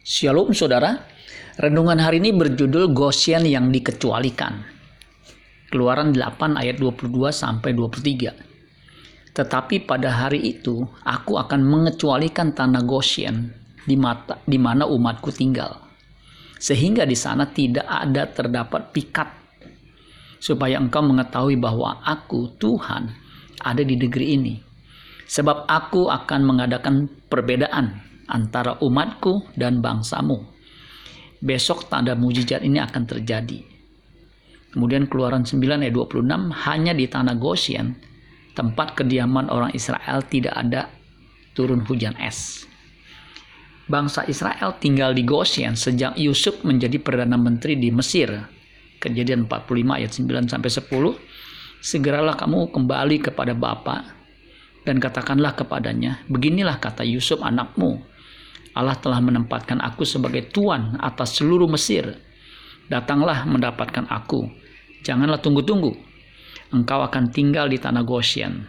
Shalom saudara, renungan hari ini berjudul Goshen yang dikecualikan. Keluaran 8 ayat 22 sampai 23. Tetapi pada hari itu aku akan mengecualikan tanah Goshen di mata di mana umatku tinggal. Sehingga di sana tidak ada terdapat pikat supaya engkau mengetahui bahwa aku Tuhan ada di negeri ini. Sebab aku akan mengadakan perbedaan antara umatku dan bangsamu. Besok tanda mujizat ini akan terjadi. Kemudian keluaran 9 ayat 26 hanya di tanah Goshen tempat kediaman orang Israel tidak ada turun hujan es. Bangsa Israel tinggal di Goshen sejak Yusuf menjadi Perdana Menteri di Mesir. Kejadian 45 ayat 9 sampai 10. Segeralah kamu kembali kepada Bapa dan katakanlah kepadanya, beginilah kata Yusuf anakmu, Allah telah menempatkan aku sebagai tuan atas seluruh Mesir. Datanglah mendapatkan aku. Janganlah tunggu-tunggu. Engkau akan tinggal di tanah Goshen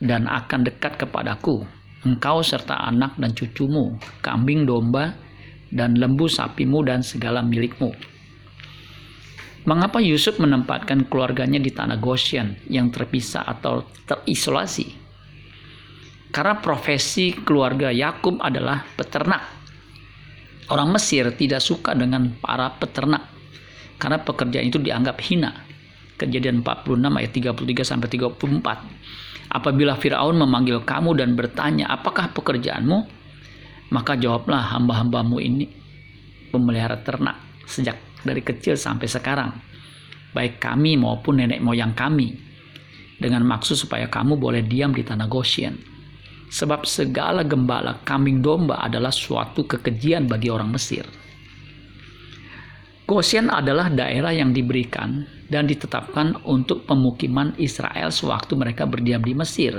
dan akan dekat kepadaku. Engkau serta anak dan cucumu, kambing domba, dan lembu sapimu dan segala milikmu. Mengapa Yusuf menempatkan keluarganya di tanah Goshen yang terpisah atau terisolasi? Karena profesi keluarga Yakub adalah peternak. Orang Mesir tidak suka dengan para peternak karena pekerjaan itu dianggap hina. Kejadian 46 ayat 33 sampai 34. Apabila Firaun memanggil kamu dan bertanya, "Apakah pekerjaanmu?" Maka jawablah hamba-hambamu ini pemelihara ternak sejak dari kecil sampai sekarang. Baik kami maupun nenek moyang kami dengan maksud supaya kamu boleh diam di tanah Goshen Sebab segala gembala kambing domba adalah suatu kekejian bagi orang Mesir. Goshen adalah daerah yang diberikan dan ditetapkan untuk pemukiman Israel sewaktu mereka berdiam di Mesir.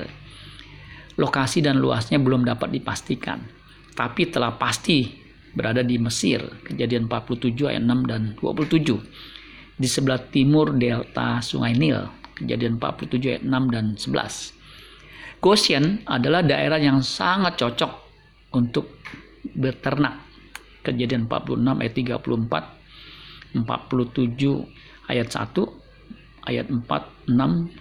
Lokasi dan luasnya belum dapat dipastikan, tapi telah pasti berada di Mesir. Kejadian 47 ayat 6 dan 27. Di sebelah timur delta Sungai Nil. Kejadian 47 ayat 6 dan 11 Goshen adalah daerah yang sangat cocok untuk beternak. Kejadian 46 ayat 34, 47 ayat 1, ayat 4, 6,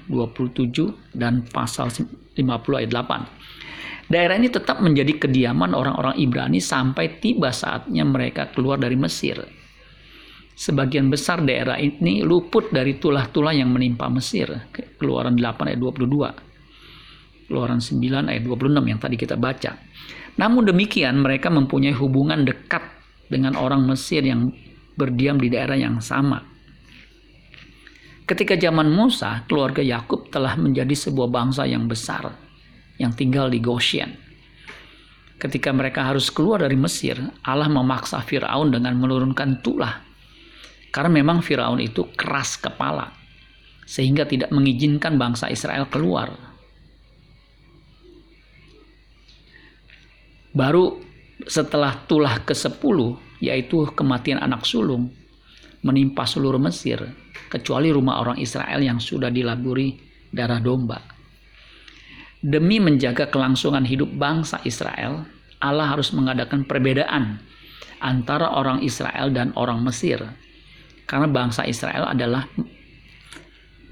27, dan pasal 50 ayat 8. Daerah ini tetap menjadi kediaman orang-orang Ibrani sampai tiba saatnya mereka keluar dari Mesir. Sebagian besar daerah ini luput dari tulah-tulah yang menimpa Mesir. Keluaran 8 ayat 22 Keluaran 9 ayat 26 yang tadi kita baca. Namun demikian mereka mempunyai hubungan dekat dengan orang Mesir yang berdiam di daerah yang sama. Ketika zaman Musa, keluarga Yakub telah menjadi sebuah bangsa yang besar yang tinggal di Goshen. Ketika mereka harus keluar dari Mesir, Allah memaksa Firaun dengan menurunkan tulah. Karena memang Firaun itu keras kepala, sehingga tidak mengizinkan bangsa Israel keluar Baru setelah tulah ke-10 yaitu kematian anak sulung menimpa seluruh Mesir kecuali rumah orang Israel yang sudah dilaburi darah domba. Demi menjaga kelangsungan hidup bangsa Israel, Allah harus mengadakan perbedaan antara orang Israel dan orang Mesir. Karena bangsa Israel adalah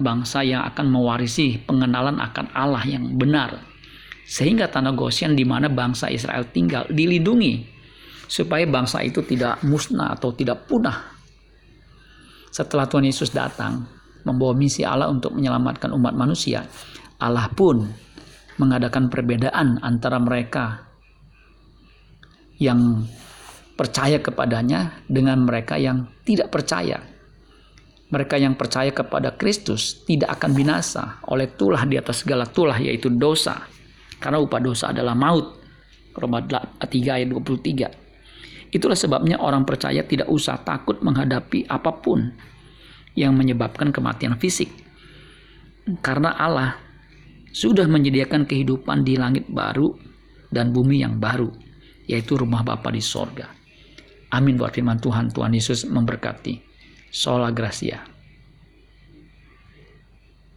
bangsa yang akan mewarisi pengenalan akan Allah yang benar sehingga tanah Goshen di mana bangsa Israel tinggal dilindungi supaya bangsa itu tidak musnah atau tidak punah. Setelah Tuhan Yesus datang membawa misi Allah untuk menyelamatkan umat manusia, Allah pun mengadakan perbedaan antara mereka yang percaya kepadanya dengan mereka yang tidak percaya. Mereka yang percaya kepada Kristus tidak akan binasa oleh tulah di atas segala tulah yaitu dosa karena upah dosa adalah maut. Roma 3 ayat 23. Itulah sebabnya orang percaya tidak usah takut menghadapi apa pun yang menyebabkan kematian fisik. Karena Allah sudah menyediakan kehidupan di langit baru dan bumi yang baru, yaitu rumah Bapa di sorga. Amin buat firman Tuhan. Tuhan Yesus memberkati. Sola Gracia.